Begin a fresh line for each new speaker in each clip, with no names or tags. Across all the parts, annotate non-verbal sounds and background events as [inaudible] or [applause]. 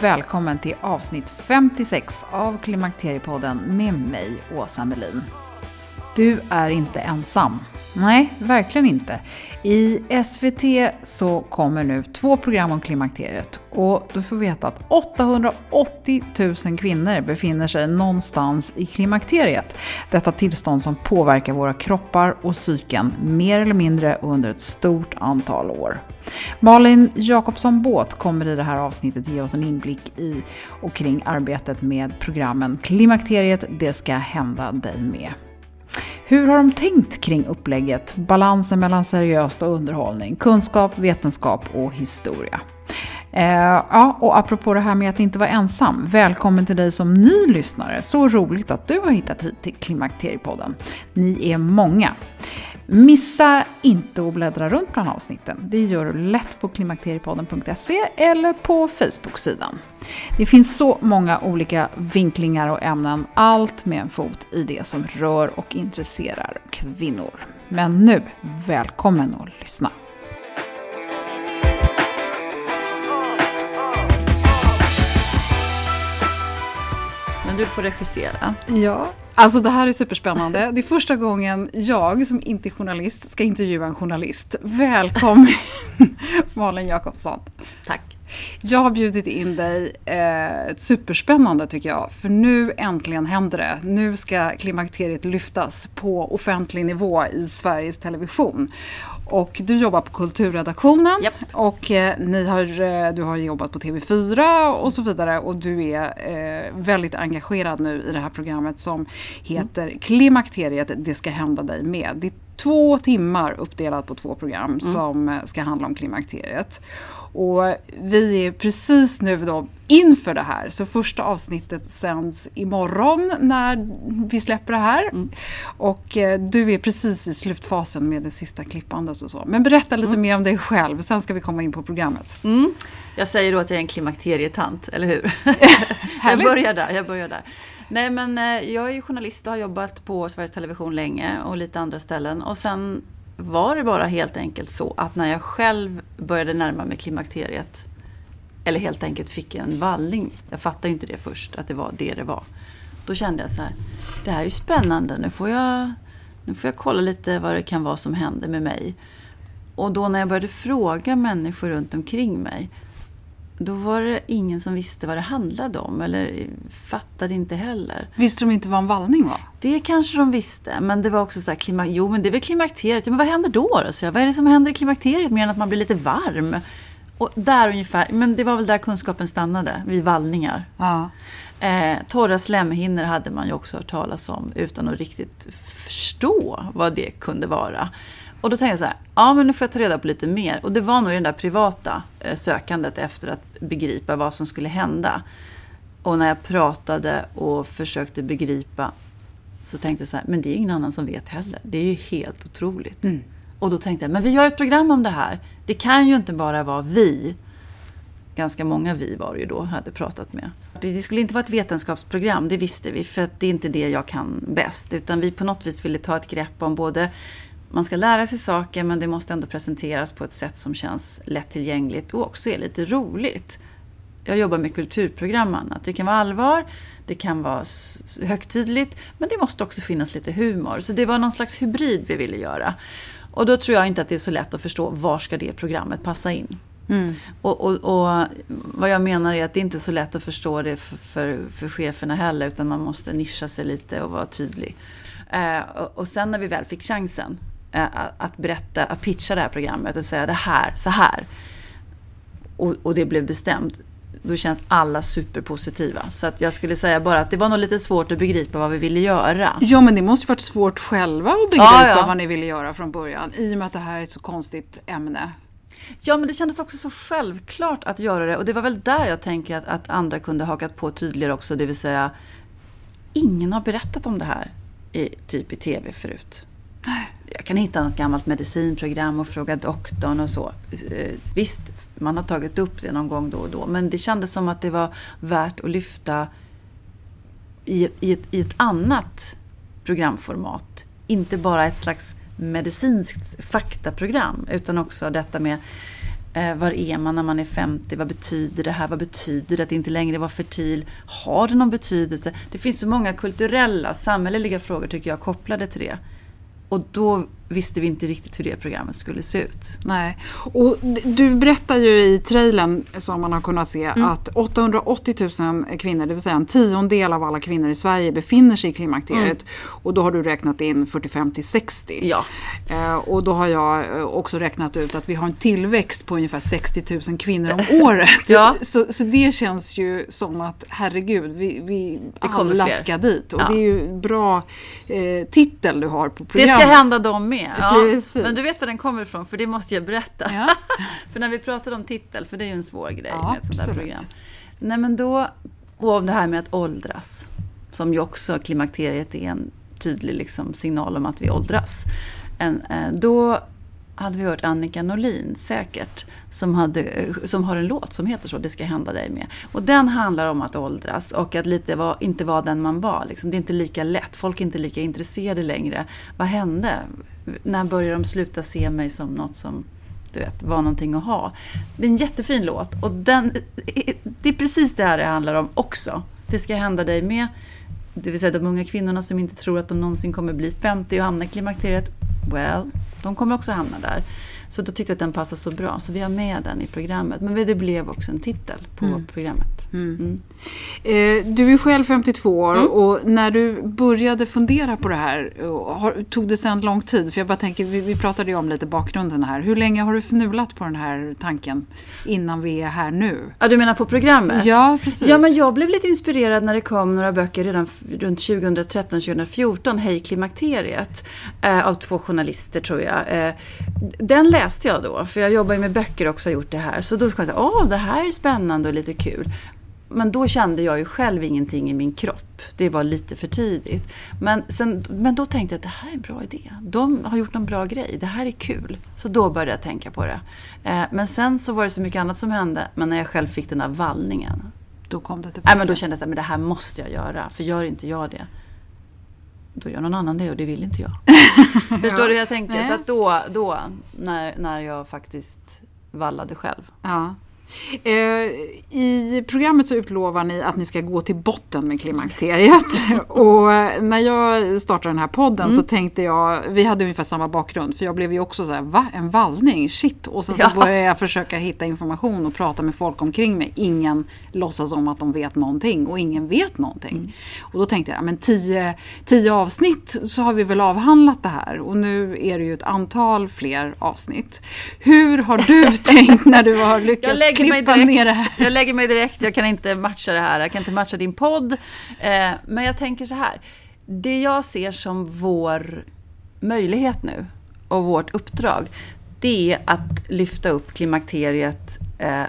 och välkommen till avsnitt 56 av Klimakteriepodden med mig, Åsa Melin. Du är inte ensam. Nej, verkligen inte. I SVT så kommer nu två program om klimakteriet och du får veta att 880 000 kvinnor befinner sig någonstans i klimakteriet. Detta tillstånd som påverkar våra kroppar och psyken mer eller mindre under ett stort antal år. Malin Jakobsson Båt kommer i det här avsnittet ge oss en inblick i och kring arbetet med programmen Klimakteriet, det ska hända dig med. Hur har de tänkt kring upplägget, balansen mellan seriöst och underhållning, kunskap, vetenskap och historia? Eh, ja, och apropå det här med att inte vara ensam, välkommen till dig som ny lyssnare. Så roligt att du har hittat hit till Klimakteriepodden. Ni är många. Missa inte att bläddra runt bland avsnitten. Det gör du lätt på klimakteriepodden.se eller på Facebook-sidan. Det finns så många olika vinklingar och ämnen, allt med en fot i det som rör och intresserar kvinnor. Men nu, välkommen att lyssna!
Men du får regissera.
Ja, alltså det här är superspännande. Det är första gången jag som inte är journalist ska intervjua en journalist. Välkommen [laughs] Malin Jakobsson.
Tack.
Jag har bjudit in dig, eh, superspännande tycker jag, för nu äntligen händer det. Nu ska klimakteriet lyftas på offentlig nivå i Sveriges Television. Och du jobbar på kulturredaktionen
Japp.
och eh, ni har, eh, du har jobbat på TV4 och så vidare och du är eh, väldigt engagerad nu i det här programmet som heter Klimakteriet, det ska hända dig med. Är två timmar uppdelat på två program som eh, ska handla om klimakteriet. Och vi är precis nu då inför det här, så första avsnittet sänds imorgon när vi släpper det här. Och eh, du är precis i slutfasen med det sista klippandet och så. Men berätta lite mer om dig själv, sen ska vi komma in på programmet.
Mm. Jag säger då att jag är en klimakterietant, eller hur? [laughs] jag börjar där, jag börjar där. Nej men eh, jag är ju journalist och har jobbat på Sveriges Television länge och lite andra ställen. Och sen var det bara helt enkelt så att när jag själv började närma mig klimakteriet, eller helt enkelt fick en vallning, jag fattade ju inte det först, att det var det det var. Då kände jag så här, det här är spännande, nu får jag, nu får jag kolla lite vad det kan vara som händer med mig. Och då när jag började fråga människor runt omkring mig då var det ingen som visste vad det handlade om eller fattade inte heller.
Visste de inte vad en vallning var?
Det kanske de visste, men det var också så här, klima, jo men det är väl klimakteriet, men vad händer då? då? Så jag, vad är det som händer i klimakteriet mer än att man blir lite varm? Och där ungefär, men det var väl där kunskapen stannade, vid vallningar.
Ja.
Eh, torra slemhinnor hade man ju också hört talas om utan att riktigt förstå vad det kunde vara. Och då tänkte jag så här, ja men nu får jag ta reda på lite mer. Och det var nog det där privata eh, sökandet efter att begripa vad som skulle hända. Och när jag pratade och försökte begripa så tänkte jag så här, men det är ingen annan som vet heller. Det är ju helt otroligt.
Mm.
Och då tänkte jag, men vi gör ett program om det här. Det kan ju inte bara vara vi. Ganska många vi var det ju då, hade pratat med. Det det skulle inte vara ett vetenskapsprogram, det visste vi, för att det är inte det jag kan bäst. Utan vi på något vis ville ta ett grepp om både man ska lära sig saker men det måste ändå presenteras på ett sätt som känns lättillgängligt och också är lite roligt. Jag jobbar med kulturprogram annat. Det kan vara allvar, det kan vara högtidligt, men det måste också finnas lite humor. Så det var någon slags hybrid vi ville göra. Och då tror jag inte att det är så lätt att förstå var ska det programmet passa in. Och, och, och vad jag menar är att det inte är så lätt att förstå det för, för, för cheferna heller, utan man måste nischa sig lite och vara tydlig. Eh, och, och sen när vi väl fick chansen att- att berätta, att pitcha det här programmet och säga det här, så här. Och, och det blev bestämt. Då känns alla superpositiva. Så att jag skulle säga bara att det var nog lite svårt att begripa vad vi ville göra.
Ja, men det måste varit svårt själva att begripa
Ja, ja.
vad ni ville göra från början. I och med att det här är ett så konstigt ämne.
Ja, men det kändes också så självklart att göra det. Och det var väl där jag tänker att, att andra kunde hakat på tydligare också. Det vill säga, ingen har berättat om det här i, typ i tv förut. Jag kan hitta något gammalt medicinprogram och fråga doktorn och så. Eh, visst, man har tagit upp det någon gång då och då. Men det kändes som att det var värt att lyfta i ett, i ett, i ett annat programformat. Inte bara ett slags medicinskt faktaprogram utan också detta med eh, var är man när man är 50? Vad betyder det här? Vad betyder det att inte längre vara fertil? Har det någon betydelse? Det finns så många kulturella, samhälleliga frågor tycker jag kopplade till det. Och då visste vi inte riktigt hur det programmet skulle se ut.
Nej. Och du berättar ju i trailern som man har kunnat se att 880 000 kvinnor, det vill säga en tiondel av alla kvinnor i Sverige befinner sig i klimakteriet. Och då har du räknat in 45 till 60.
Ja.
Eh, och då har jag eh, också räknat ut att vi har en tillväxt på ungefär 60 000 kvinnor om året. [laughs]
Ja.
så, så det känns ju som att herregud, vi, vi
Det
alla ska dit. Och
Ja.
det är ju en bra eh, titel du har på
Det
programmet.
ska hända dem med. Ja.
Precis.
Men du vet var den kommer ifrån, för det måste jag berätta.
Ja. [laughs]
för när vi pratade om titel, för det är ju en svår grej
Ja,
med ett sånt där
absolut.
program. Nej men då, och om det här med att åldras, som ju också klimakteriet är en tydlig liksom, signal om att vi åldras. En, eh, då hade vi hört Annika Norlin säkert, som, hade, som har en låt som heter så, Det ska hända dig med. Och den handlar om att åldras och att lite var, inte vara den man var. Liksom. Det är inte lika lätt, folk är inte lika intresserade längre. Vad hände? När började de sluta se mig som något som du vet, var någonting att ha. Det är en jättefin låt och den, det är precis det här det handlar om också. Det ska hända dig med. Det vill säga de unga kvinnorna som inte tror att de någonsin kommer bli 50 och hamna i klimakteriet. Well, de kommer också hamna där. Så då tyckte jag att den passade så bra, så vi har med den i programmet. Men det blev också en titel på programmet. Mm.
Eh, du är själv 52 år och när du började fundera på det här, har, tog det sedan lång tid? För jag bara tänker, vi, vi pratade ju om lite bakgrunden här. Hur länge har du fnulat på den här tanken innan vi är här nu?
Ja, du menar på programmet?
Ja, precis.
Ja, men jag blev lite inspirerad när det kom några böcker redan runt 2013-2014, Hej klimakteriet, eh, av två journalister tror jag. Eh, den läste jag då, för jag jobbar ju med böcker också och gjort det här. Så då tänkte jag, åh, det här är spännande och lite kul. Men då kände jag ju själv ingenting i min kropp. Det var lite för tidigt. Men, sen, men då tänkte jag att det här är en bra idé. De har gjort en bra grej. Det här är kul. Så då började jag tänka på det. Eh, men sen så var det så mycket annat som hände. Men när jag själv fick den där vallningen.
Då kom det
Nej, men då kände jag att det här måste jag göra. För gör inte jag det. Då gör någon annan det och det vill inte jag. [laughs] Förstår du hur jag tänkte?
Nej.
Så då, då när, när jag faktiskt vallade själv.
Ja. Eh, I programmet så utlovar ni att ni ska gå till botten med klimakteriet. [laughs] och när jag startade den här podden mm. så tänkte jag, vi hade ungefär samma bakgrund, för jag blev ju också så här, va? En vallning? Shit! Och sen så ja. började jag försöka hitta information och prata med folk omkring mig. Ingen låtsas om att de vet någonting och ingen vet någonting. Mm. Och då tänkte jag, men tio, tio avsnitt så har vi väl avhandlat det här och nu är det ju ett antal fler avsnitt. Hur har du [laughs] tänkt när du har lyckats ner det här?
Jag lägger mig direkt, jag kan inte matcha det här, jag kan inte matcha din podd. Eh, men jag tänker så här, det jag ser som vår möjlighet nu och vårt uppdrag, det är att lyfta upp klimakteriet eh,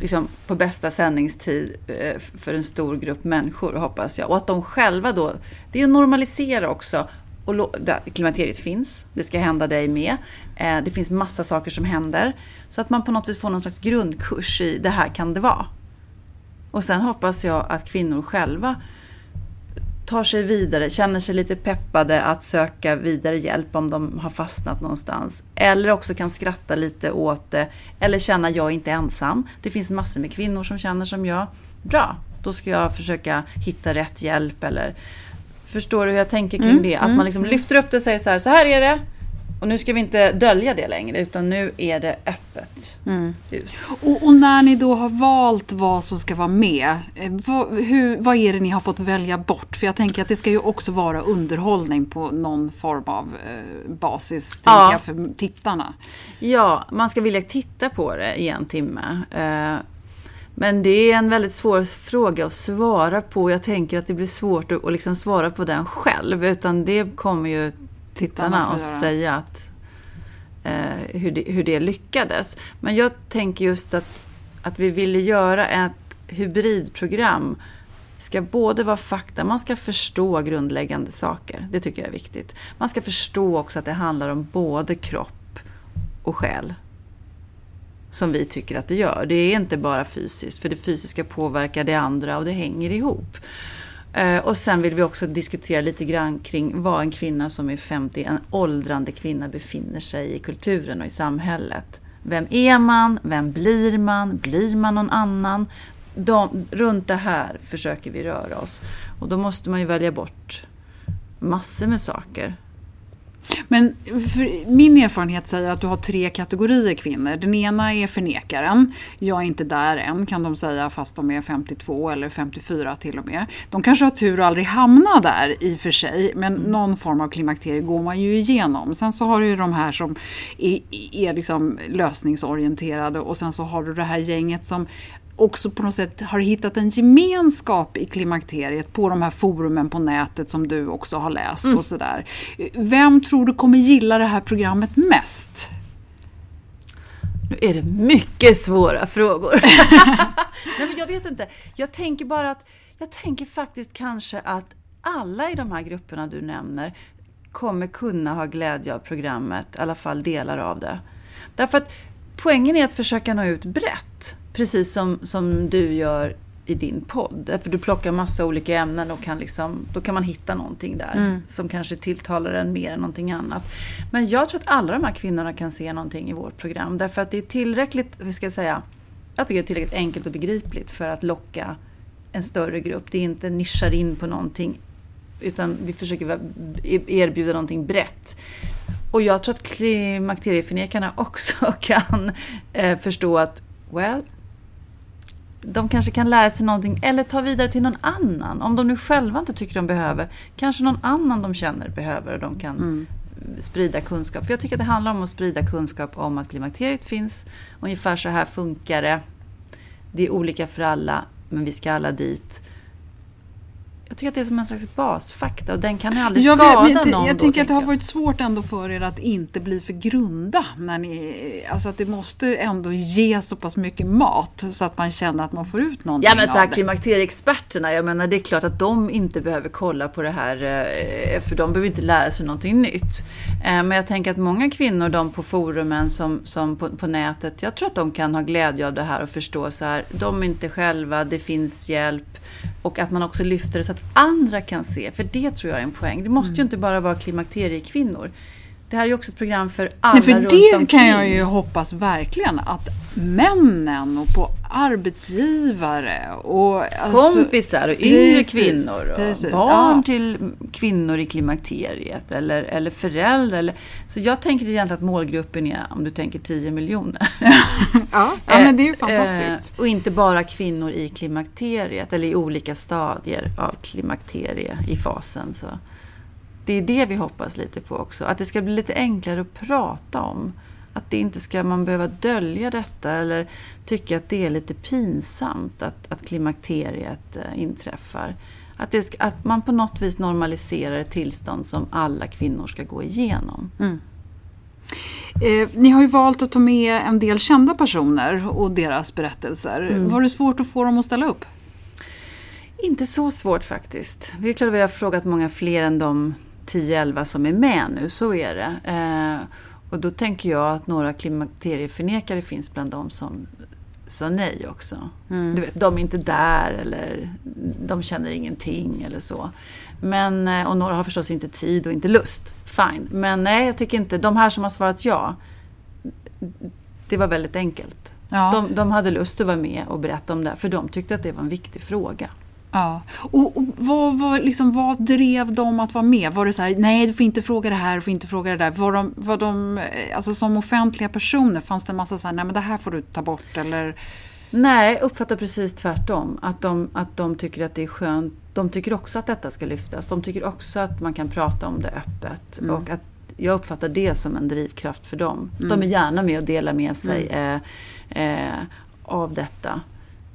liksom på bästa sändningstid eh, för en stor grupp människor, hoppas jag. Och att de själva då, det är att normalisera också. Och klimakteriet finns, det ska hända dig med. Det finns massa saker som händer. Så att man på något vis får någon slags grundkurs i det här kan det vara. Och sen hoppas jag att kvinnor själva tar sig vidare, känner sig lite peppade att söka vidare hjälp om de har fastnat någonstans. Eller också kan skratta lite åt det, eller känna jag är inte ensam. Det finns massor med kvinnor som känner som jag. Bra, då ska jag försöka hitta rätt hjälp eller Förstår du hur jag tänker kring mm, det? Att mm, man liksom lyfter upp det och säger så här, så här är det. Och nu ska vi inte dölja det längre, utan nu är det öppet mm.
Och, och, när ni då har valt vad som ska vara med, eh, vad, hur, vad är det ni har fått välja bort? För jag tänker att det ska ju också vara underhållning på någon form av eh, basis ja. för tittarna.
Ja, man ska vilja titta på det i en timme. Eh, men det är en väldigt svår fråga att svara på. Jag tänker att det blir svårt att, att liksom svara på den själv. Utan det kommer ju tittarna att säga att, eh, hur, det, hur det lyckades. Men jag tänker just att, att vi ville göra ett hybridprogram ska både vara fakta, man ska förstå grundläggande saker. Det tycker jag är viktigt. Man ska förstå också att det handlar om både kropp och själ som vi tycker att det gör. Det är inte bara fysiskt, för det fysiska påverkar det andra och det hänger ihop. Eh, och sen vill vi också diskutera lite grann kring var en kvinna som är 50, en åldrande kvinna, befinner sig i kulturen och i samhället. Vem är man? Vem blir man? Blir man någon annan? De, runt det här försöker vi röra oss. Och då måste man ju välja bort massor med saker.
Men min erfarenhet säger att du har tre kategorier kvinnor. Den ena är förnekaren. Jag är inte där än kan de säga fast de är 52 eller 54 till och med. De kanske har tur att aldrig hamna där i och för sig men mm. någon form av klimakterie går man ju igenom. Sen så har du ju de här som är, är liksom lösningsorienterade och sen så har du det här gänget som också på något sätt har hittat en gemenskap i klimakteriet på de här forumen på nätet som du också har läst mm. och sådär. Vem tror du kommer gilla det här programmet mest?
Nu är det mycket svåra frågor. [laughs] Nej, men jag vet inte. Jag tänker bara att, jag tänker faktiskt kanske att alla i de här grupperna du nämner kommer kunna ha glädje av programmet, i alla fall delar av det. Därför att poängen är att försöka nå ut brett. Precis som, som du gör i din podd. För du plockar massa olika ämnen och kan liksom, då kan man hitta någonting där mm. som kanske tilltalar en mer än någonting annat. Men jag tror att alla de här kvinnorna kan se någonting i vårt program. Därför att det är tillräckligt, hur ska jag säga, jag tycker det är tillräckligt enkelt och begripligt för att locka en större grupp. Det är inte nischar in på någonting utan vi försöker erbjuda någonting brett. Och jag tror att klimakterieförnekarna [laughs] också kan eh, förstå att, well, de kanske kan lära sig någonting eller ta vidare till någon annan. Om de nu själva inte tycker de behöver, kanske någon annan de känner behöver och de kan mm. sprida kunskap. För jag tycker att det handlar om att sprida kunskap om att klimakteriet finns. Ungefär så här funkar det. Det är olika för alla, men vi ska alla dit jag tycker att det är som en slags basfakta och den kan ju aldrig jag skada vet, någon.
Jag då, tänker att det har varit svårt ändå för er att inte bli för grunda. När ni, alltså att det måste ändå ge så pass mycket mat så att man känner att man får ut någonting
Ja men så här, klimakterieexperterna, jag menar det är klart att de inte behöver kolla på det här eh, för de behöver inte lära sig någonting nytt. Eh, men jag tänker att många kvinnor, de på forumen som, som på, på nätet, jag tror att de kan ha glädje av det här och förstå så här, de är inte själva, det finns hjälp och att man också lyfter det så att andra kan se, för det tror jag är en poäng. Det måste mm. ju inte bara vara klimakteriekvinnor. Det här är ju också ett program för alla
Nej, för
runt
det
omkring.
kan jag ju hoppas verkligen att männen och på arbetsgivare och alltså,
Kompisar och yngre
Precis,
kvinnor och
precis,
barn
ja.
till kvinnor i klimakteriet eller, eller föräldrar. Eller, så jag tänker egentligen att målgruppen är, om du tänker 10 miljoner. [laughs]
Ja, ja men det är ju
Eh,
fantastiskt.
och inte bara kvinnor i klimakteriet eller i olika stadier av klimakterie i fasen. Så det är det vi hoppas lite på också. Att det ska bli lite enklare att prata om. Att det inte ska man behöva dölja detta eller tycka att det är lite pinsamt att, att klimakteriet eh, inträffar. Att, det ska, att man på något vis normaliserar ett tillstånd som alla kvinnor ska gå igenom.
Eh, ni har ju valt att ta med en del kända personer och deras berättelser.
Mm.
Var det svårt att få dem att ställa upp?
Inte så svårt faktiskt. Det är klart att vi har frågat många fler än de 10-11 som är med nu, så är det. Eh, och då tänker jag att några klimakterieförnekare finns bland dem som sa nej också. Du vet, de är inte där eller de känner ingenting eller så. Men, eh, och några har förstås inte tid och inte lust. Fine. Men nej, jag tycker inte, de här som har svarat ja, det var väldigt enkelt.
Ja.
De, de hade lust att vara med och berätta om det, för de tyckte att det var en viktig fråga.
Ja. Och, och vad, vad, liksom, vad drev dem att vara med? Var det så här, nej du får inte fråga det här, du får inte fråga det där. Var de, var de eh, alltså som offentliga personer, fanns det en massa så här, nej men det här får du ta bort eller?
Nej, jag uppfattar precis tvärtom. Att de, att de tycker att det är skönt. De tycker också att detta ska lyftas. De tycker också att man kan prata om det öppet. Och att jag uppfattar det som en drivkraft för dem. De är gärna med och delar med sig eh, eh, av detta.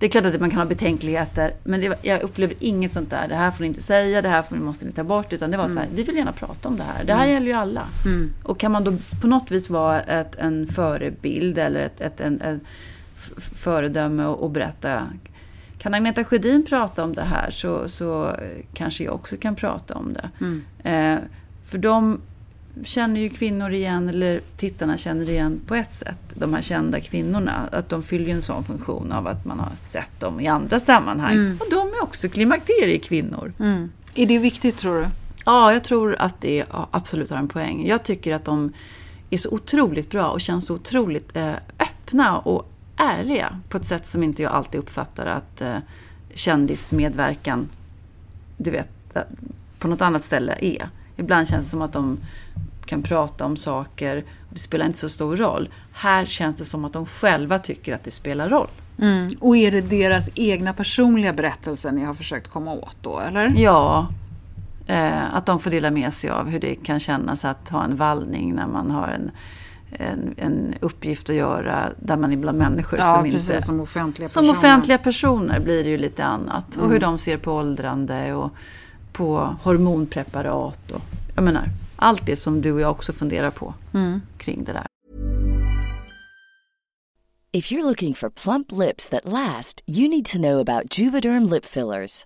Det är klart att man kan ha betänkligheter, men det, jag upplever inget sånt där. Det här får ni inte säga, det här får, måste ni ta bort. Utan det var så här, vi vill gärna prata om det här. Det här gäller ju alla. Och kan man då på något vis vara ett, en förebild eller ett, ett en, f- föredöme och, och berätta. Kan Agneta Sjödin prata om det här så, så kanske jag också kan prata om det. Eh, för de känner ju kvinnor igen, eller tittarna känner igen på ett sätt, de här kända kvinnorna. Att de fyller en sån funktion av att man har sett dem i andra sammanhang. Och de är också klimakteriekvinnor.
Är det viktigt tror du?
Ja, jag tror att det absolut har en poäng. Jag tycker att de är så otroligt bra och känns så otroligt eh, öppna och ärliga på ett sätt som inte jag alltid uppfattar att eh, kändismedverkan, du vet, eh, på något annat ställe är. Ibland känns det som att de kan prata om saker och det spelar inte så stor roll. Här känns det som att de själva tycker att det spelar roll.
Och är det deras egna personliga berättelser ni har försökt komma åt då, eller?
Ja, eh, att de får dela med sig av hur det kan kännas att ha en vallning när man har en, en, en uppgift att göra där man är bland människor
Ja,
som
precis,
inte...
som offentliga
Som
personer.
offentliga personer blir det ju lite annat. Och hur de ser på åldrande och på hormonpreparat. Och, jag menar, allt det som du och jag också funderar på kring det där.
If you're looking for plump lips that last, you need to know about Juvederm lip fillers.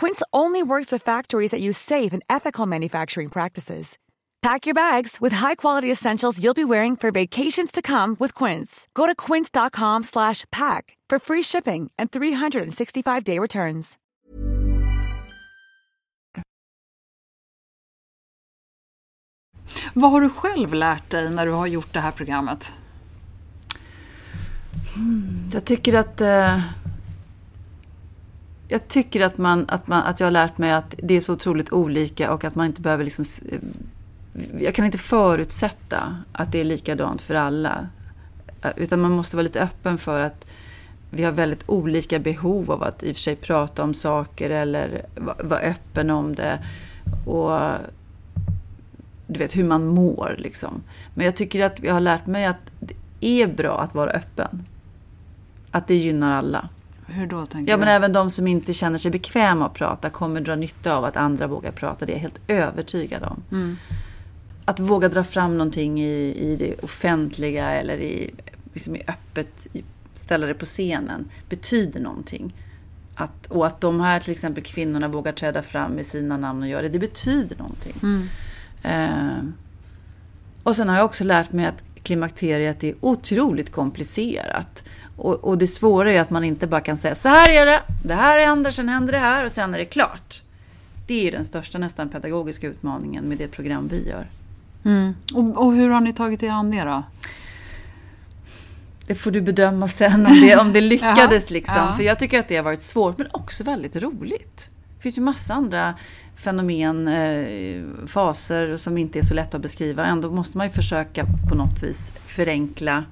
Quince only works with factories that use safe and ethical manufacturing practices. Pack your bags with high-quality essentials you'll be wearing for vacations to come with Quince. Go to quince.com slash pack for free shipping and 365-day returns.
Vad har du själv lärt dig när du har gjort det här programmet?
Jag tycker att... Eh, jag tycker att, man, att, man, att jag har lärt mig att det är så otroligt olika och att man inte behöver liksom... Eh, jag kan inte förutsätta att det är likadant för alla. Eh, utan man måste vara lite öppen för att vi har väldigt olika behov av att i och för sig prata om saker eller vara öppen om det. Och du vet hur man mår liksom. Men jag tycker att jag har lärt mig att det är bra att vara öppen. Att det gynnar alla.
Hur då tänker
Ja,
du?
men även de som inte känner sig bekväma att prata kommer dra nytta av att andra vågar prata. Det är jag helt övertygad om.
Mm.
Att våga dra fram någonting i, i det offentliga eller i, liksom i öppet, ställa det på scenen, betyder någonting. Att, och att de här till exempel kvinnorna vågar träda fram med sina namn och göra det, det betyder någonting.
Mm.
Eh, och sen har jag också lärt mig att klimakteriet är otroligt komplicerat. Och, och det svåra är att man inte bara kan säga så här är det, det här händer, sen händer det här och sen är det klart. Det är ju den största nästan pedagogiska utmaningen med det program vi gör.
Mm. Och, och hur har ni tagit er an det då?
Det får du bedöma sen om det, om det [laughs] lyckades liksom.
ja.
För jag tycker att det har varit svårt men också väldigt roligt. Det finns ju massa andra fenomen, eh, faser som inte är så lätta att beskriva. Ändå måste man ju försöka på något vis förenkla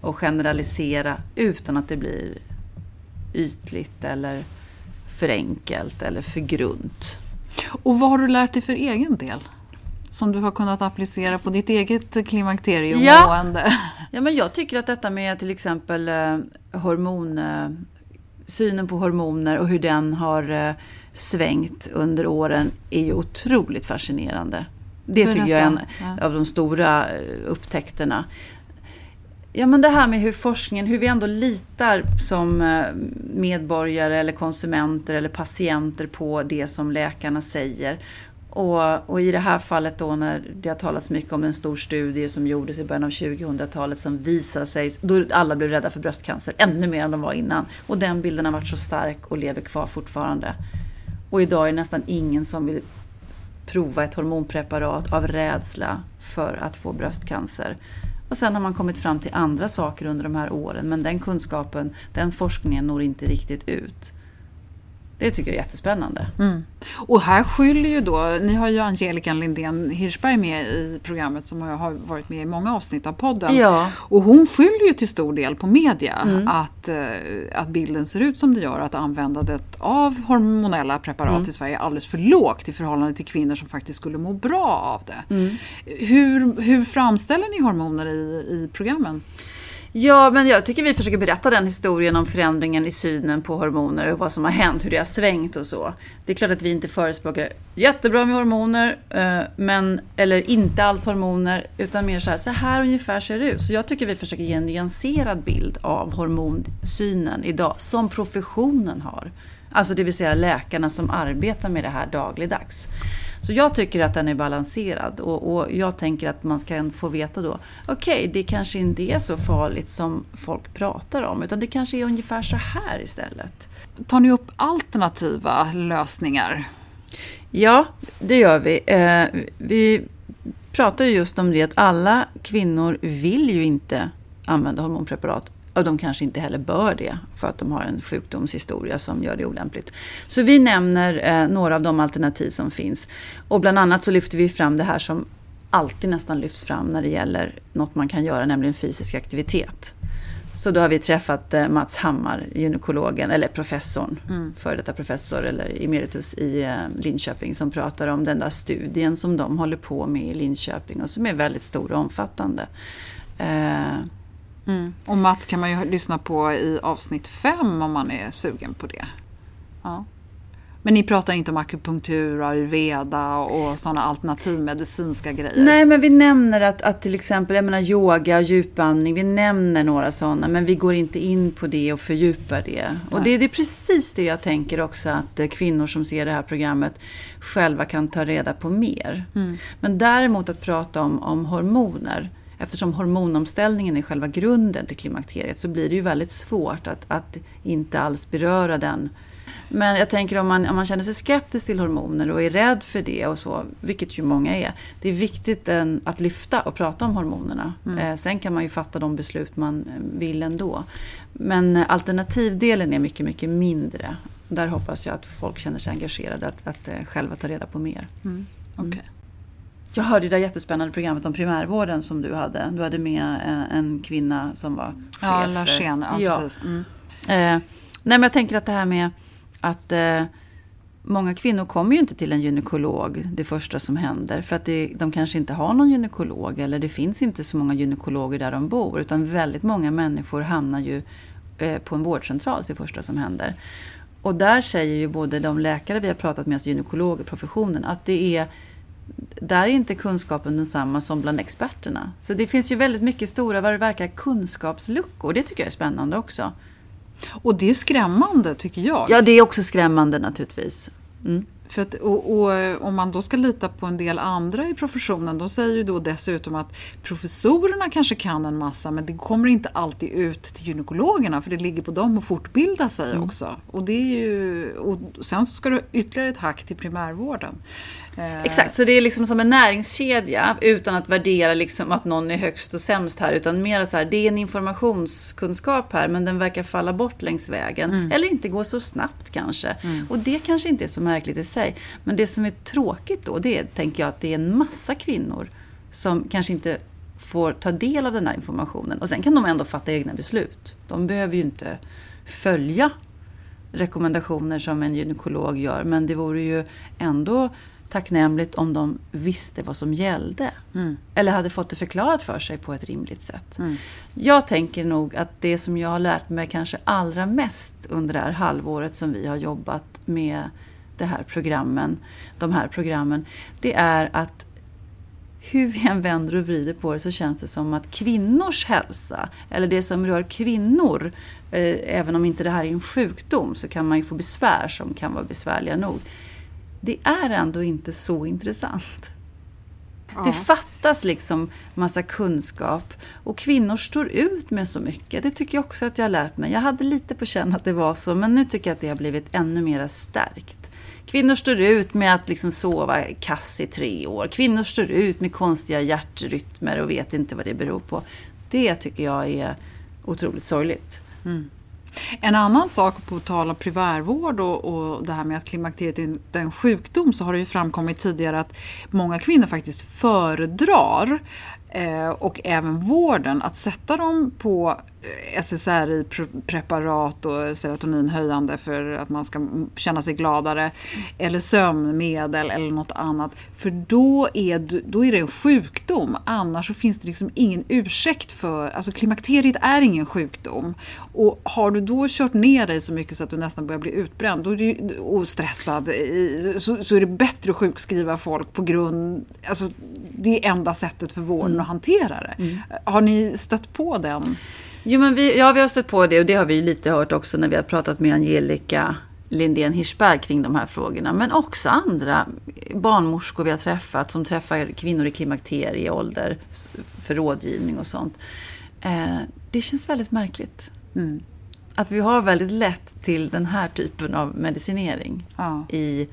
och generalisera utan att det blir ytligt eller för enkelt eller för grunt.
Och vad har du lärt dig för egen del? Som du har kunnat applicera på ditt eget klimakteriemående? [laughs]
Ja, men jag tycker att detta med till exempel eh, hormon, eh, synen på hormoner och hur den har eh, svängt under åren är ju otroligt fascinerande. Det tycker jag är en.
Ja.
av de stora upptäckterna. Ja, men det här med hur forskningen, hur vi ändå litar som eh, medborgare eller konsumenter eller patienter på det som läkarna säger. Och, och i det här fallet då när det har talats mycket om en stor studie som gjordes i början av 2000-talet som visade sig, då alla blev rädda för bröstcancer ännu mer än de var innan. Och den bilden har varit så stark och lever kvar fortfarande. Och idag är det nästan ingen som vill prova ett hormonpreparat av rädsla för att få bröstcancer. Och sen har man kommit fram till andra saker under de här åren men den kunskapen, den forskningen når inte riktigt ut. Det tycker jag är jättespännande.
Mm. Och här skyller ju då, ni har ju Angelica Lindén Hirschberg med i programmet som har varit med i många avsnitt av podden.
Ja.
Och hon skyller ju till stor del på media
Mm.
att, eh, att bilden ser ut som det gör, att användandet av hormonella preparat
Mm.
i Sverige är alldeles för lågt i förhållande till kvinnor som faktiskt skulle må bra av det.
Mm.
Hur, hur framställer ni hormoner i, i programmen?
Ja, men jag tycker vi försöker berätta den historien om förändringen i synen på hormoner och vad som har hänt, hur det har svängt och så. Det är klart att vi inte förespråkar jättebra med hormoner, eh, men, eller inte alls hormoner, utan mer så här, så här ungefär ser det ut. Så jag tycker vi försöker ge en nyanserad bild av hormonsynen idag, som professionen har. Alltså det vill säga läkarna som arbetar med det här dagligdags. Så jag tycker att den är balanserad och, och jag tänker att man ska få veta då, okej, det kanske inte är så farligt som folk pratar om, utan det kanske är ungefär så här istället.
Tar ni upp alternativa lösningar?
Ja, det gör vi. Eh, vi pratar ju just om det att alla kvinnor vill ju inte använda hormonpreparat och de kanske inte heller bör det för att de har en sjukdomshistoria som gör det olämpligt. Så vi nämner eh, några av de alternativ som finns. Och bland annat så lyfter vi fram det här som alltid nästan lyfts fram när det gäller något man kan göra, nämligen fysisk aktivitet. Så då har vi träffat eh, Mats Hammar, gynekologen, eller professorn, mm. före detta professor eller emeritus i eh, Linköping som pratar om den där studien som de håller på med i Linköping och som är väldigt stor och omfattande.
Mm. Och Mats kan man ju lyssna på i avsnitt fem om man är sugen på det. Ja. Men ni pratar inte om akupunktur, ayurveda och sådana alternativmedicinska grejer?
Nej, men vi nämner att, att till exempel jag menar, yoga, djupandning, vi nämner några sådana, men vi går inte in på det och fördjupar det. Och det, det, är precis det jag tänker också att eh, kvinnor som ser det här programmet själva kan ta reda på mer. Mm. Men däremot att prata om, om hormoner, eftersom hormonomställningen är själva grunden till klimakteriet så blir det ju väldigt svårt att, att inte alls beröra den men jag tänker om man, om man känner sig skeptisk till hormoner och är rädd för det och så, vilket ju många är. Det är viktigt en, att lyfta och prata om hormonerna. Mm. Eh, sen kan man ju fatta de beslut man eh, vill ändå. Men alternativdelen är mycket, mycket mindre. Där hoppas jag att folk känner sig engagerade att, att uh, själva ta reda på mer. Mm.
mm. Okay.
Jag hörde det där jättespännande programmet om primärvården som du hade. Du hade med en, en kvinna som var chef.
Ja, Larsén. Ja, ja. precis. Mm.
Eh, nej, men jag tänker att det här med att eh, många kvinnor kommer ju inte till en gynekolog det första som händer. För att det, de kanske inte har någon gynekolog eller det finns inte så många gynekologer där de bor. Utan väldigt många människor hamnar ju eh, på en vårdcentral det första som händer. Och där säger ju både de läkare vi har pratat med, alltså gynekologer, professionen, att det är där är inte kunskapen densamma som bland experterna. Så det finns ju väldigt mycket stora, vad det verkar, kunskapsluckor. Det tycker jag är spännande också.
Och det är skrämmande tycker jag.
Ja, det är också skrämmande naturligtvis. Mm.
För att, och, och, om man då ska lita på en del andra i professionen, de säger ju då dessutom att professorerna kanske kan en massa, men det kommer inte alltid ut till gynekologerna, för det ligger på dem att fortbilda sig mm. också. Och, det är ju, och sen så ska du ytterligare ett hack till primärvården.
Eh, Exakt, så det är liksom som en näringskedja utan att värdera liksom att någon är högst och sämst här. Utan mer så här, det är en informationskunskap här men den verkar falla bort längs vägen. Mm. Eller inte gå så snabbt kanske. Mm. Och det kanske inte är så märkligt i sig. Men det som är tråkigt då, det är, tänker jag, att det är en massa kvinnor som kanske inte får ta del av den här informationen. Och sen kan de ändå fatta egna beslut. De behöver ju inte följa rekommendationer som en gynekolog gör. Men det vore ju ändå tacknämligt om de visste vad som gällde. Mm. Eller hade fått det förklarat för sig på ett rimligt sätt. Mm. Jag tänker nog att det som jag har lärt mig kanske allra mest under det här halvåret som vi har jobbat med det här programmen, de här programmen, det är att hur vi än vänder och vrider på det så känns det som att kvinnors hälsa, eller det som rör kvinnor, eh, även om inte det här är en sjukdom, så kan man ju få besvär som kan vara besvärliga nog det är ändå inte så intressant. Ja. Det fattas liksom massa kunskap och kvinnor står ut med så mycket. Det tycker jag också att jag har lärt mig. Jag hade lite på känn att det var så, men nu tycker jag att det har blivit ännu mer stärkt. Kvinnor står ut med att liksom sova kass i tre år. Kvinnor står ut med konstiga hjärtrytmer och vet inte vad det beror på. Det tycker jag är otroligt sorgligt. Mm.
En annan sak på tal om primärvård och, och det här med att klimakteriet inte är en sjukdom så har det ju framkommit tidigare att många kvinnor faktiskt föredrar eh, och även vården att sätta dem på SSRI-preparat och serotoninhöjande för att man ska känna sig gladare. Eller sömnmedel eller något annat. För då är, då är det en sjukdom. Annars så finns det liksom ingen ursäkt för... Alltså klimakteriet är ingen sjukdom. Och har du då kört ner dig så mycket så att du nästan börjar bli utbränd då är du, och stressad så, så är det bättre att sjukskriva folk på grund... Alltså, det är enda sättet för vården mm. att hantera det. Mm. Har ni stött på den?
Jo, men vi, ja, vi har stött på det och det har vi lite hört också när vi har pratat med Angelica Lindén Hirschberg kring de här frågorna. Men också andra barnmorskor vi har träffat som träffar kvinnor i klimakterieålder för rådgivning och sånt. Eh, det känns väldigt märkligt. Mm. Att vi har väldigt lätt till den här typen av medicinering ja. i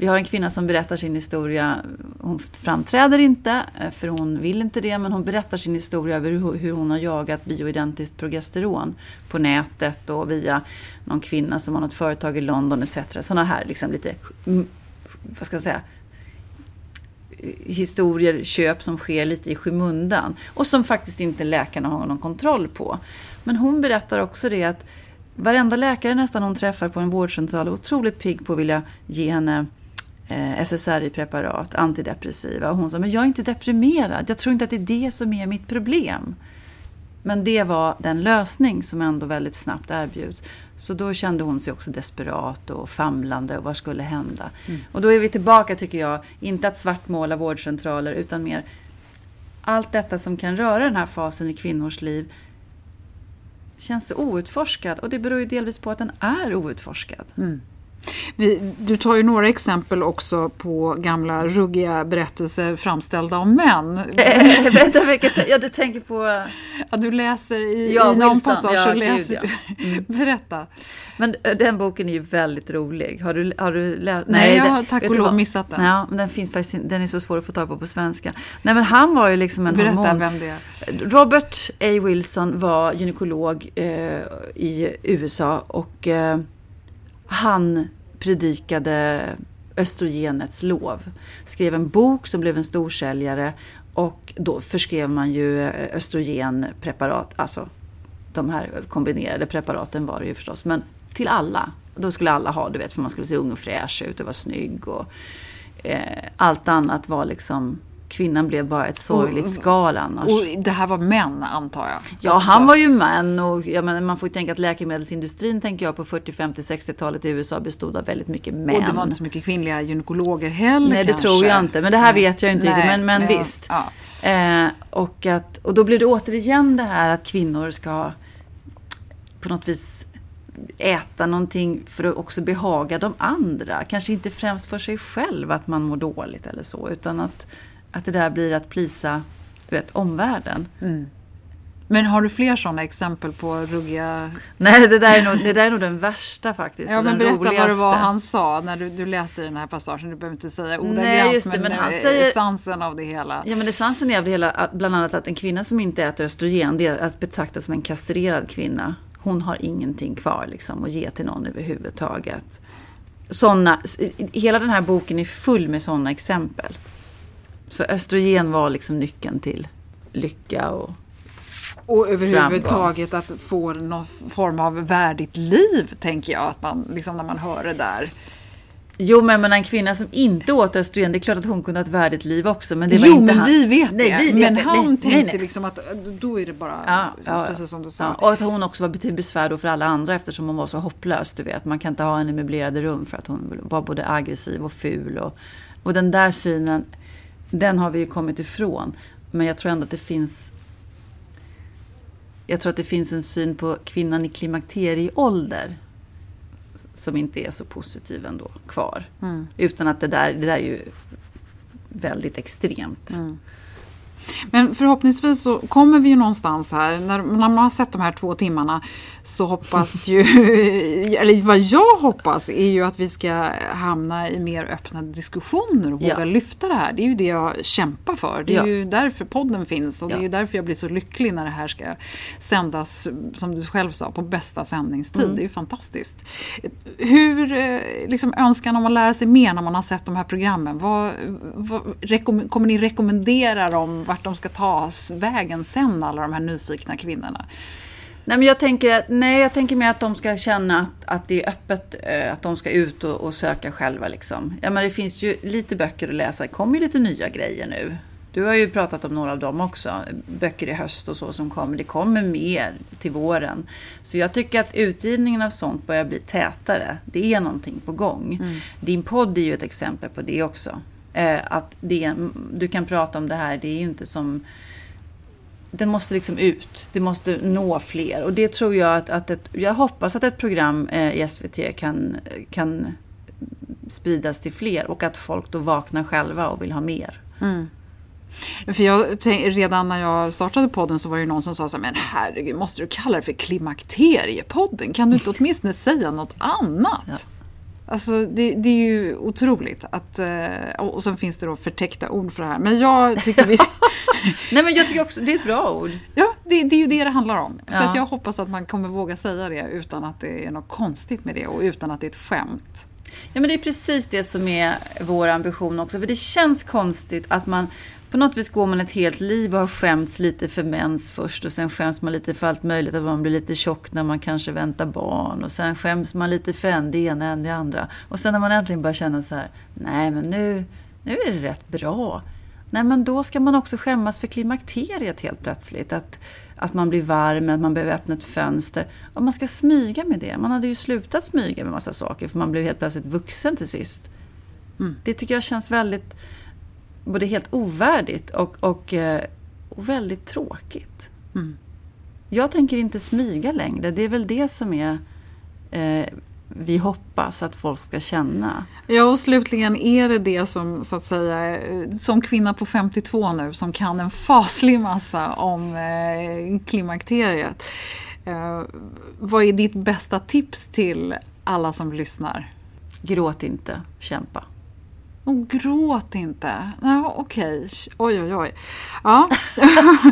vi har en kvinna som berättar sin historia. Hon framträder inte, eh, för hon vill inte det, men hon berättar sin historia över hur hon har jagat bioidentiskt progesteron på nätet och via någon kvinna som har något företag i London etc. Sådana här liksom lite, mm, vad ska jag säga, historier, köp som sker lite i skymundan och som faktiskt inte läkarna har någon kontroll på. Men hon berättar också det att varenda läkare nästan hon träffar på en vårdcentral är otroligt pigg på att vilja ge henne SSRI-preparat, antidepressiva. Och hon sa, men jag är inte deprimerad. Jag tror inte att det är det som är mitt problem. Men det var den lösning som ändå väldigt snabbt erbjuds. Så då kände hon sig också desperat och famlande och vad skulle hända? Mm. Och då är vi tillbaka tycker jag, inte att svartmåla vårdcentraler utan mer allt detta som kan röra den här fasen i kvinnors liv känns outforskad och det beror ju delvis på att den är outforskad. Mm.
Vi, du tar ju några exempel också på gamla ruggiga berättelser framställda av män.
Äh, [laughs] vänta, vilket, ja, du tänker på...
Ja, du läser i, ja, i någon Wilson. passage. Ja, läser, gud, ja. mm. [laughs] Berätta.
Men eh, den boken är ju väldigt rolig. Har du, har du läst?
Nej, Nej jag har tack och lov missat den.
Ja, men den, finns faktiskt, den är så svår att få tag på på svenska. Nej, men han var ju liksom en
Berätta hormon. vem det är.
Robert A. Wilson var gynekolog eh, i USA och eh, han predikade östrogenets lov. Skrev en bok som blev en storsäljare och då förskrev man ju eh, östrogenpreparat, alltså de här kombinerade preparaten var det ju förstås, men till alla. Då skulle alla ha, du vet, för man skulle se ung och fräsch ut och vara snygg och eh, allt annat var liksom kvinnan blev bara ett sorgligt skal annars.
Och det här var män antar jag?
Ja, också. han var ju man och jag menar, man får ju tänka att läkemedelsindustrin tänker jag på 40, 50, 60-talet i USA bestod av väldigt mycket män.
Och det var inte så mycket kvinnliga gynekologer heller
Nej, det tror jag inte. Men det här vet jag inte riktigt. Men, men ja. visst. Ja. Eh, och, att, och då blir det återigen det här att kvinnor ska på något vis äta någonting för att också behaga de andra. Kanske inte främst för sig själv att man mår dåligt eller så, utan att att det där blir att plisa du vet, omvärlden. Mm.
Men har du fler sådana exempel på ruggiga...
Nej, det där är nog, det där är nog den värsta faktiskt.
Ja, men berätta roligaste. vad det var han sa när du, du läser den här passagen. Du behöver inte säga ordagrant,
Nej, just det,
men,
men han säger...
essensen av det hela.
Ja, men essensen av det hela, bland annat att en kvinna som inte äter östrogen, det är att betrakta som en kastrerad kvinna. Hon har ingenting kvar liksom, att ge till någon överhuvudtaget. Såna, hela den här boken är full med sådana exempel. Så östrogen var liksom nyckeln till lycka och
och överhuvudtaget att få någon form av värdigt liv, tänker jag, att man, liksom när man hör det där.
Jo, men en kvinna som inte åt östrogen, det är klart att hon kunde ha ett värdigt liv också. Men det var
jo,
inte
men
han.
vi vet nej, det. Vi vet men det. han nej, tänkte nej, liksom att då är det bara, ja, ja, precis som du sa. Ja,
och att hon också var till besvär för alla andra eftersom hon var så hopplös, du vet. Man kan inte ha henne i möblerade rum för att hon var både aggressiv och ful. Och, och den där synen den har vi ju kommit ifrån. Men jag tror ändå att det finns jag tror att det finns en syn på kvinnan i klimakterieålder som inte är så positiv ändå kvar. Mm. Utan att det där, det där är ju väldigt extremt. Mm.
Men förhoppningsvis så kommer vi ju någonstans här, när, när man har sett de här två timmarna så hoppas ju, [laughs] eller vad jag hoppas är ju att vi ska hamna i mer öppna diskussioner och våga ja. lyfta det här. Det är ju det jag kämpar för. Det är ja. ju därför podden finns och ja. det är ju därför jag blir så lycklig när det här ska sändas, som du själv sa, på bästa sändningstid. Mm. Det är ju fantastiskt. Hur, eh, liksom önskan om att lära sig mer när man har sett de här programmen, vad, vad kommer ni rekommendera dem vart de ska ta vägen sen, alla de här nyfikna kvinnorna?
Nej, men jag tänker, nej, jag tänker mer att de ska känna att, att det är öppet, eh, att de ska ut och, och söka själva. Liksom. Ja, men det finns ju lite böcker att läsa, det kommer ju lite nya grejer nu. Du har ju pratat om några av dem också, böcker i höst och så som kommer. Det kommer mer till våren. Så jag tycker att utgivningen av sånt börjar bli tätare. Det är någonting på gång. Mm. Din podd är ju ett exempel på det också. Eh, att det, du kan prata om det här, det är ju inte som den måste liksom ut. Det måste nå fler. Och det tror jag att, att ett, jag hoppas att ett program eh, i SVT kan, kan spridas till fler och att folk då vaknar själva och vill ha mer. Mm.
För jag, redan när jag startade podden så var det någon som sa så här, men herregud, måste du kalla det för Klimakteriepodden? Kan du inte åtminstone säga något annat? Ja. Alltså det, det, är ju otroligt. Att, eh, och sen finns det då förtäckta ord för det här. Men jag tycker vi... [laughs]
Nej men jag tycker också det är ett bra ord.
Ja, det, det är ju det det handlar om. Ja. Så att jag hoppas att man kommer våga säga det utan att det är något konstigt med det och utan att det är ett skämt.
Ja men det är precis det som är vår ambition också. För det känns konstigt att man på något vis går man ett helt liv och har skämts lite för mens först och sen skäms man lite för allt möjligt, att man blir lite tjock när man kanske väntar barn och sen skäms man lite för en, det ena än det andra. Och sen när man äntligen börjar känna så här, nej men nu, nu är det rätt bra. Nej men då ska man också skämmas för klimakteriet helt plötsligt. Att, att man blir varm, att man behöver öppna ett fönster. Och man ska smyga med det. Man hade ju slutat smyga med massa saker för man blev helt plötsligt vuxen till sist. Mm. Det tycker jag känns väldigt, både helt ovärdigt och, och, eh, och väldigt tråkigt. Mm. Jag tänker inte smyga längre. Det är väl det som är eh, vi hoppas att folk ska känna.
Ja, och slutligen är det det som, så att säga, som kvinna på 52 nu, som kan en faslig massa om eh, klimakteriet. Eh, vad är ditt bästa tips till alla som lyssnar?
Gråt inte, kämpa.
Och gråt inte. Ja, Okej, okay. oj oj oj. Ja.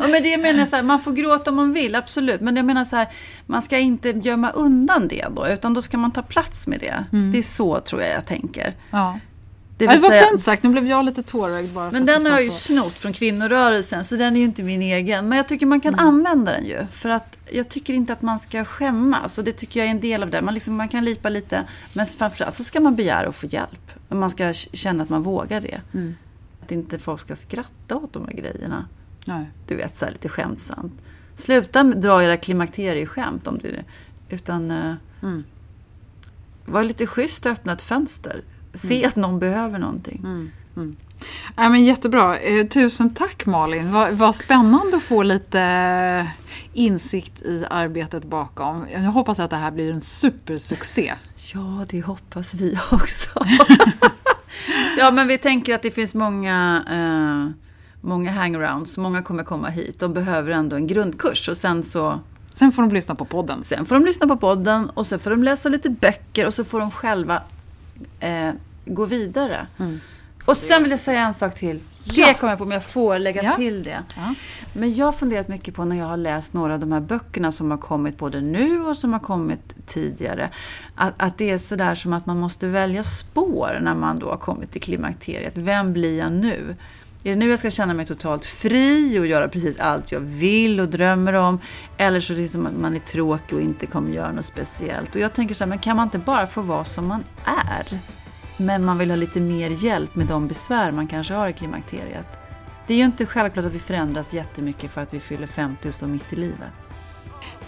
men det jag menar så här, man får gråta om man vill, absolut. Men jag menar så här, man ska inte gömma undan det då, utan då ska man ta plats med det. Mm. Det är så tror jag jag tänker.
Ja. Det, det var säga, fint sagt, nu blev jag lite tårögd bara.
Men den har jag ju snott från kvinnorörelsen, så den är ju inte min egen. Men jag tycker man kan mm. använda den ju. För att jag tycker inte att man ska skämmas. Och det tycker jag är en del av det. Man, liksom, man kan lipa lite, men framförallt så ska man begära att få hjälp. Man ska känna att man vågar det. Mm. Att inte folk ska skratta åt de här grejerna. Nej. Du vet, så lite skämtsamt. Sluta dra era klimakterieskämt om du Utan uh, mm. var lite schysst och öppna ett fönster. Se mm. att någon behöver någonting.
Ja, men jättebra. Eh, tusen tack Malin. Vad, vad spännande att få lite insikt i arbetet bakom. Jag hoppas att det här blir en supersuccé.
Ja, det hoppas vi också. [laughs] ja, men vi tänker att det finns många, eh, många hangarounds. Många kommer komma hit. De behöver ändå en grundkurs och sen så
Sen får de lyssna på podden.
Sen får de lyssna på podden och sen får de läsa lite böcker och så får de själva eh, gå vidare. Mm. Och sen vill jag säga en sak till. Det ja. kommer jag på om jag får lägga ja. till det. Ja. Men jag har funderat mycket på när jag har läst några av de här böckerna som har kommit både nu och som har kommit tidigare. Att, att det är sådär som att man måste välja spår när man då har kommit till klimakteriet. Vem blir jag nu? Är det nu jag ska känna mig totalt fri och göra precis allt jag vill och drömmer om? Eller så är det som att man är tråkig och inte kommer göra något speciellt. Och jag tänker så här, men kan man inte bara få vara som man är? Men man vill ha lite mer hjälp med de besvär man kanske har i klimakteriet. Det är ju inte självklart att vi förändras jättemycket för att vi fyller 50 och står mitt i livet.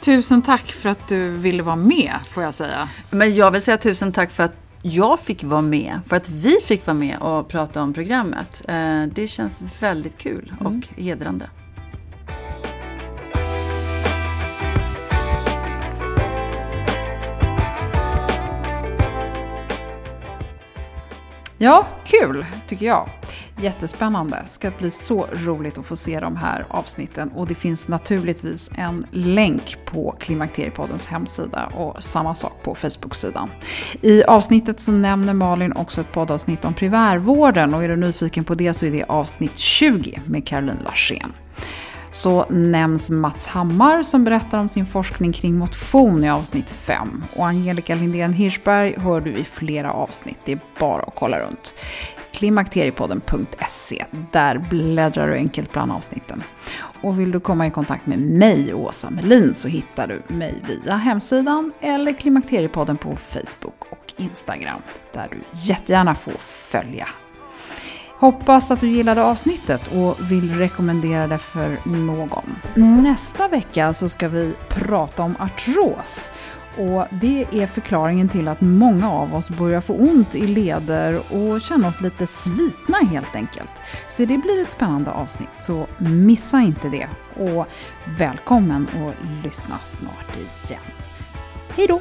Tusen tack för att du ville vara med, får jag säga.
Men jag vill säga tusen tack för att jag fick vara med, för att vi fick vara med och prata om programmet. Eh, det känns väldigt kul och mm. hedrande.
Ja, kul tycker jag. Jättespännande. Ska bli så roligt att få se de här avsnitten. Och det finns naturligtvis en länk på Klimakteriepoddens hemsida och samma sak på Facebook-sidan. I avsnittet så nämner Malin också ett poddavsnitt om primärvården och är du nyfiken på det så är det avsnitt 20 med Caroline Larsén så nämns Mats Hammar som berättar om sin forskning kring motion i avsnitt 5. Och Angelica Lindén Hirschberg hör du i flera avsnitt, det är bara att kolla runt. Klimakteriepodden.se, där bläddrar du enkelt bland avsnitten. Och vill du komma i kontakt med mig, Åsa Melin, så hittar du mig via hemsidan eller Klimakteriepodden på Facebook och Instagram, där du jättegärna får följa Hoppas att du gillade avsnittet och vill rekommendera det för någon. Nästa vecka så ska vi prata om artros. Och det är förklaringen till att många av oss börjar få ont i leder och känna oss lite slitna helt enkelt. Så det blir ett spännande avsnitt, så missa inte det. Och välkommen att lyssna snart igen. Hej då!